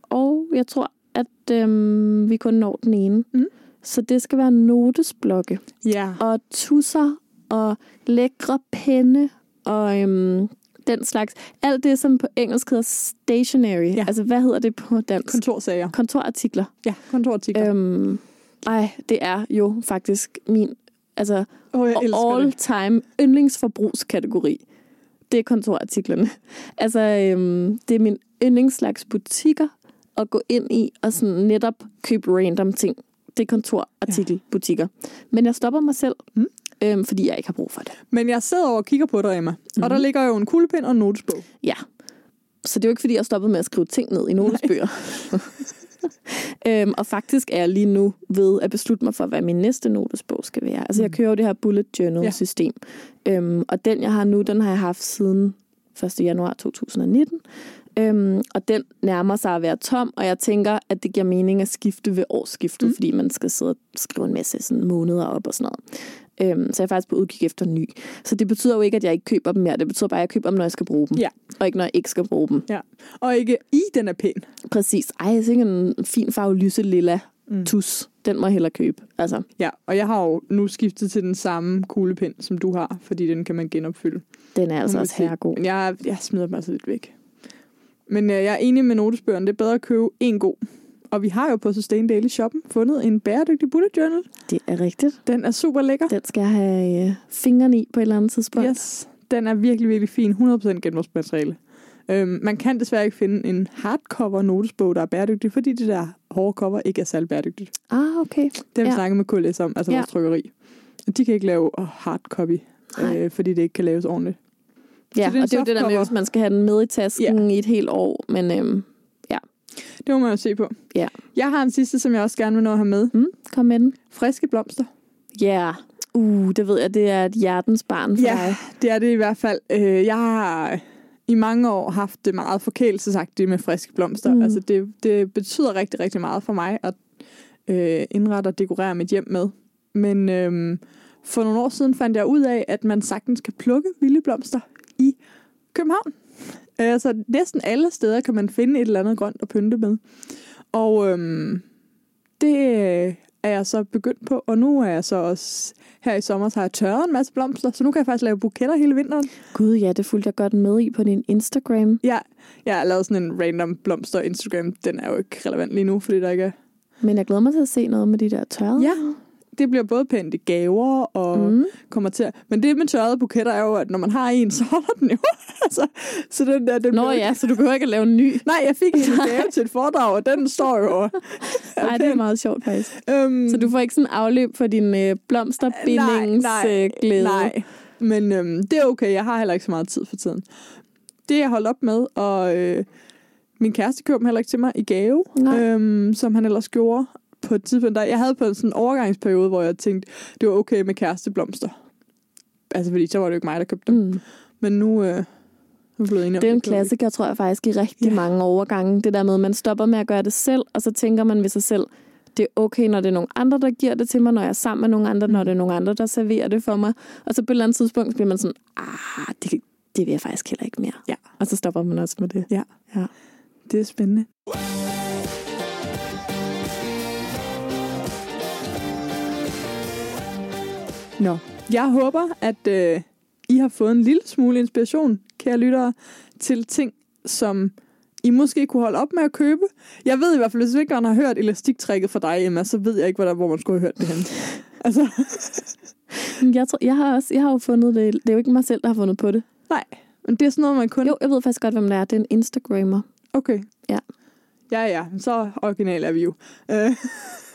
Og jeg tror, at øhm, vi kun når den ene. Mm. Så det skal være notesblokke. Ja. Og tusser og lækre penne og øhm, den slags. Alt det, som på engelsk hedder stationery. Ja. Altså, hvad hedder det på dansk? Kontorsager. Kontorartikler. Ja, kontorartikler. Øhm, ej, det er jo faktisk min altså, det. all-time yndlingsforbrugskategori. Det er kontorartiklerne. Altså, øhm, det er min yndlingsslags butikker at gå ind i og sådan netop købe random ting. Det er kontorartikelbutikker. Men jeg stopper mig selv, Mm. Øhm, fordi jeg ikke har brug for det. Men jeg sidder over og kigger på dig, Emma. Mm-hmm. Og der ligger jo en kuglepind og en notesbog. Ja. Så det er jo ikke, fordi jeg stoppede med at skrive ting ned i notesbøger. [laughs] øhm, og faktisk er jeg lige nu ved at beslutte mig for, hvad min næste notesbog skal være. Altså, jeg kører jo det her bullet journal-system. Øhm, og den, jeg har nu, den har jeg haft siden 1. januar 2019. Øhm, og den nærmer sig at være tom, og jeg tænker, at det giver mening at skifte ved årsskiftet, mm. fordi man skal sidde og skrive en masse sådan, måneder op og sådan noget. Øhm, så jeg er faktisk på udkig efter ny. Så det betyder jo ikke, at jeg ikke køber dem mere. Det betyder bare, at jeg køber dem, når jeg skal bruge dem. Ja. Og ikke, når jeg ikke skal bruge dem. Ja. Og ikke i, den er pæn. Præcis. Ej, jeg tænker en fin farve lyse lilla Mm. tus. Den må jeg hellere købe. Altså, Ja, og jeg har jo nu skiftet til den samme kuglepind, som du har, fordi den kan man genopfylde. den er altså også herregod. Jeg, jeg smider dem altså lidt væk. Men øh, jeg er enig med notesbøgerne. Det er bedre at købe en god. Og vi har jo på Sustain Daily Shoppen fundet en bæredygtig bullet journal. Det er rigtigt. Den er super lækker. Den skal jeg have øh, fingrene i på et eller andet tidspunkt. Yes, den er virkelig, virkelig fin. 100% genbrugsmateriale. Øhm, man kan desværre ikke finde en hardcover notesbog, der er bæredygtig, fordi det der hårde ikke er særlig bæredygtigt. Ah, okay. Vi Ja. snakket med KLS om, altså Ja. vores trykkeri. De kan ikke lave hard copy, Nej. øh, fordi det ikke kan laves ordentligt. Ja, det er og det er jo det der med, hvis man skal have den med i tasken i et helt år. Men øhm, Det må man jo se på. Ja. Jeg har en sidste, som jeg også gerne vil nå at have med. mm, kom med den. Friske blomster. Ja, yeah. uh, det ved jeg, det er et hjertens barn for Ja. dig. Det er det i hvert fald. Øh, Jeg har i mange år haft det meget forkælelsesagtigt med friske blomster. Mm. Mm. Altså det, det betyder rigtig, rigtig meget for mig at øh, indrette og dekorere mit hjem med. Men øh, for nogle år siden fandt jeg ud af, at man sagtens kan plukke vilde blomster i København. Altså næsten alle steder kan man finde et eller andet grønt at pynte med. Og øhm, det øh, er jeg så begyndt på, og nu er jeg så også her i sommer, så har jeg tørret en masse blomster, så nu kan jeg faktisk lave buketter hele vinteren. Gud, ja, det fulgte jeg godt med i på din Instagram. Ja, jeg har lavet sådan en random blomster Instagram. Den er jo ikke relevant lige nu, fordi der ikke er... Men jeg glæder mig til at se noget med de der tørrede. Ja, det bliver både pænt i gaver og mm. Mm. kommer til at... Men det med tørrede buketter er jo, at når man har en, [laughs] så holder den jo. altså, så den der, den Nå ikke- ja, så du behøver ikke at lave en ny. Nej, jeg fik en [laughs] gave til et foredrag, og den står jo... Nej, [laughs] det er meget sjovt faktisk. Øhm, Så du får ikke sådan afløb for din øh, blomsterbindingsglæde? Øh, Nej, men øhm, det er okay. Jeg har heller ikke så meget tid for tiden. Det jeg holdt op med, og øh, min kæreste købte dem heller ikke til mig i gave, Nej. øhm, som han ellers gjorde på et tidspunkt. Der, jeg havde på en sådan overgangsperiode, hvor jeg tænkte, det var okay med kæresteblomster. Altså, fordi så var det jo ikke mig, der købte dem. Mm. Men nu, øh, nu blevet enige om Det er en klassiker, tror jeg faktisk, i rigtig Ja. mange overgange. Det der med, at man stopper med at gøre det selv, og så tænker man ved sig selv, det er okay, når det er nogle andre, der giver det til mig, når jeg er sammen med nogle andre, når det er nogle andre, der serverer det for mig. Og så på et eller andet tidspunkt bliver man sådan, ah, det, det vil jeg faktisk heller ikke mere. Ja. Og så stopper man også med det. Ja. ja. Det er spændende. Nå, jeg håber, at øh, I har fået en lille smule inspiration, kære lyttere, til ting, som I måske kunne holde op med at købe. Jeg ved i hvert fald, hvis ikke man har hørt elastiktrækket fra dig, Emma, så ved jeg ikke, hvor, man skulle have hørt det hen. [laughs] altså, Jeg, tror, jeg, har også, jeg har jo fundet det. Det er jo ikke mig selv, der har fundet på det. nej, men det er sådan noget, man kun... Jo, jeg ved faktisk godt, hvem det er. Det er en Instagrammer. Okay. Ja. Ja, ja, så original er vi jo. Øh, [laughs]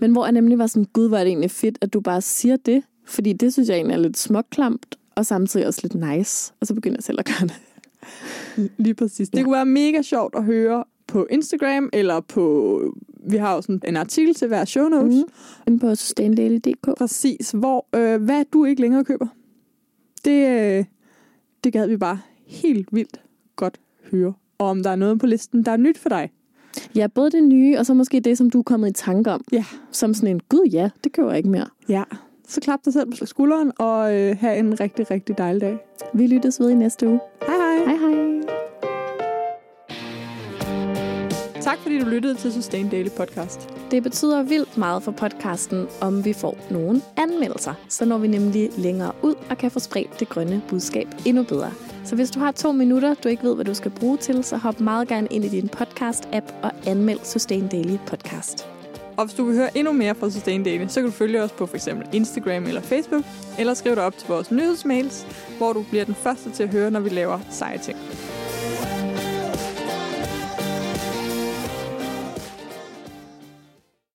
Men hvor jeg nemlig var sådan, gud, var det egentlig fedt, at du bare siger det. Fordi det synes jeg egentlig er lidt småklamt, og samtidig også lidt nice. Og så begynder jeg selv at gøre det. [laughs] Lige præcis. Det Ja. kunne være mega sjovt at høre på Instagram, eller på... Vi har jo sådan en artikel til hver show notes. Mm. Inde på sustaindaily.dk. Præcis. Hvor, øh, hvad du ikke længere køber. Det, øh, det gad vi bare helt vildt godt høre. Og om der er noget på listen, der er nyt for dig. Ja, både det nye, og så måske det, som du er kommet i tanke om. Ja. Som sådan en, gud ja, det køber jeg ikke mere. Ja. Så klap dig selv på skulderen, og øh, have en rigtig, rigtig dejlig dag. Vi lyttes ved i næste uge. Hej hej. Hej hej. Tak fordi du lyttede til Sustain Daily Podcast. Det betyder vildt meget for podcasten, om vi får nogle anmeldelser. Så når vi nemlig længere ud og kan få spredt det grønne budskab endnu bedre. Så hvis du har to minutter, du ikke ved, hvad du skal bruge til, så hop meget gerne ind i din podcast-app og anmeld Sustain Daily Podcast. Og hvis du vil høre endnu mere fra Sustain Daily, så kan du følge os på f.eks. Instagram eller Facebook, eller skriv dig op til vores nyhedsmails, hvor du bliver den første til at høre, når vi laver seje ting.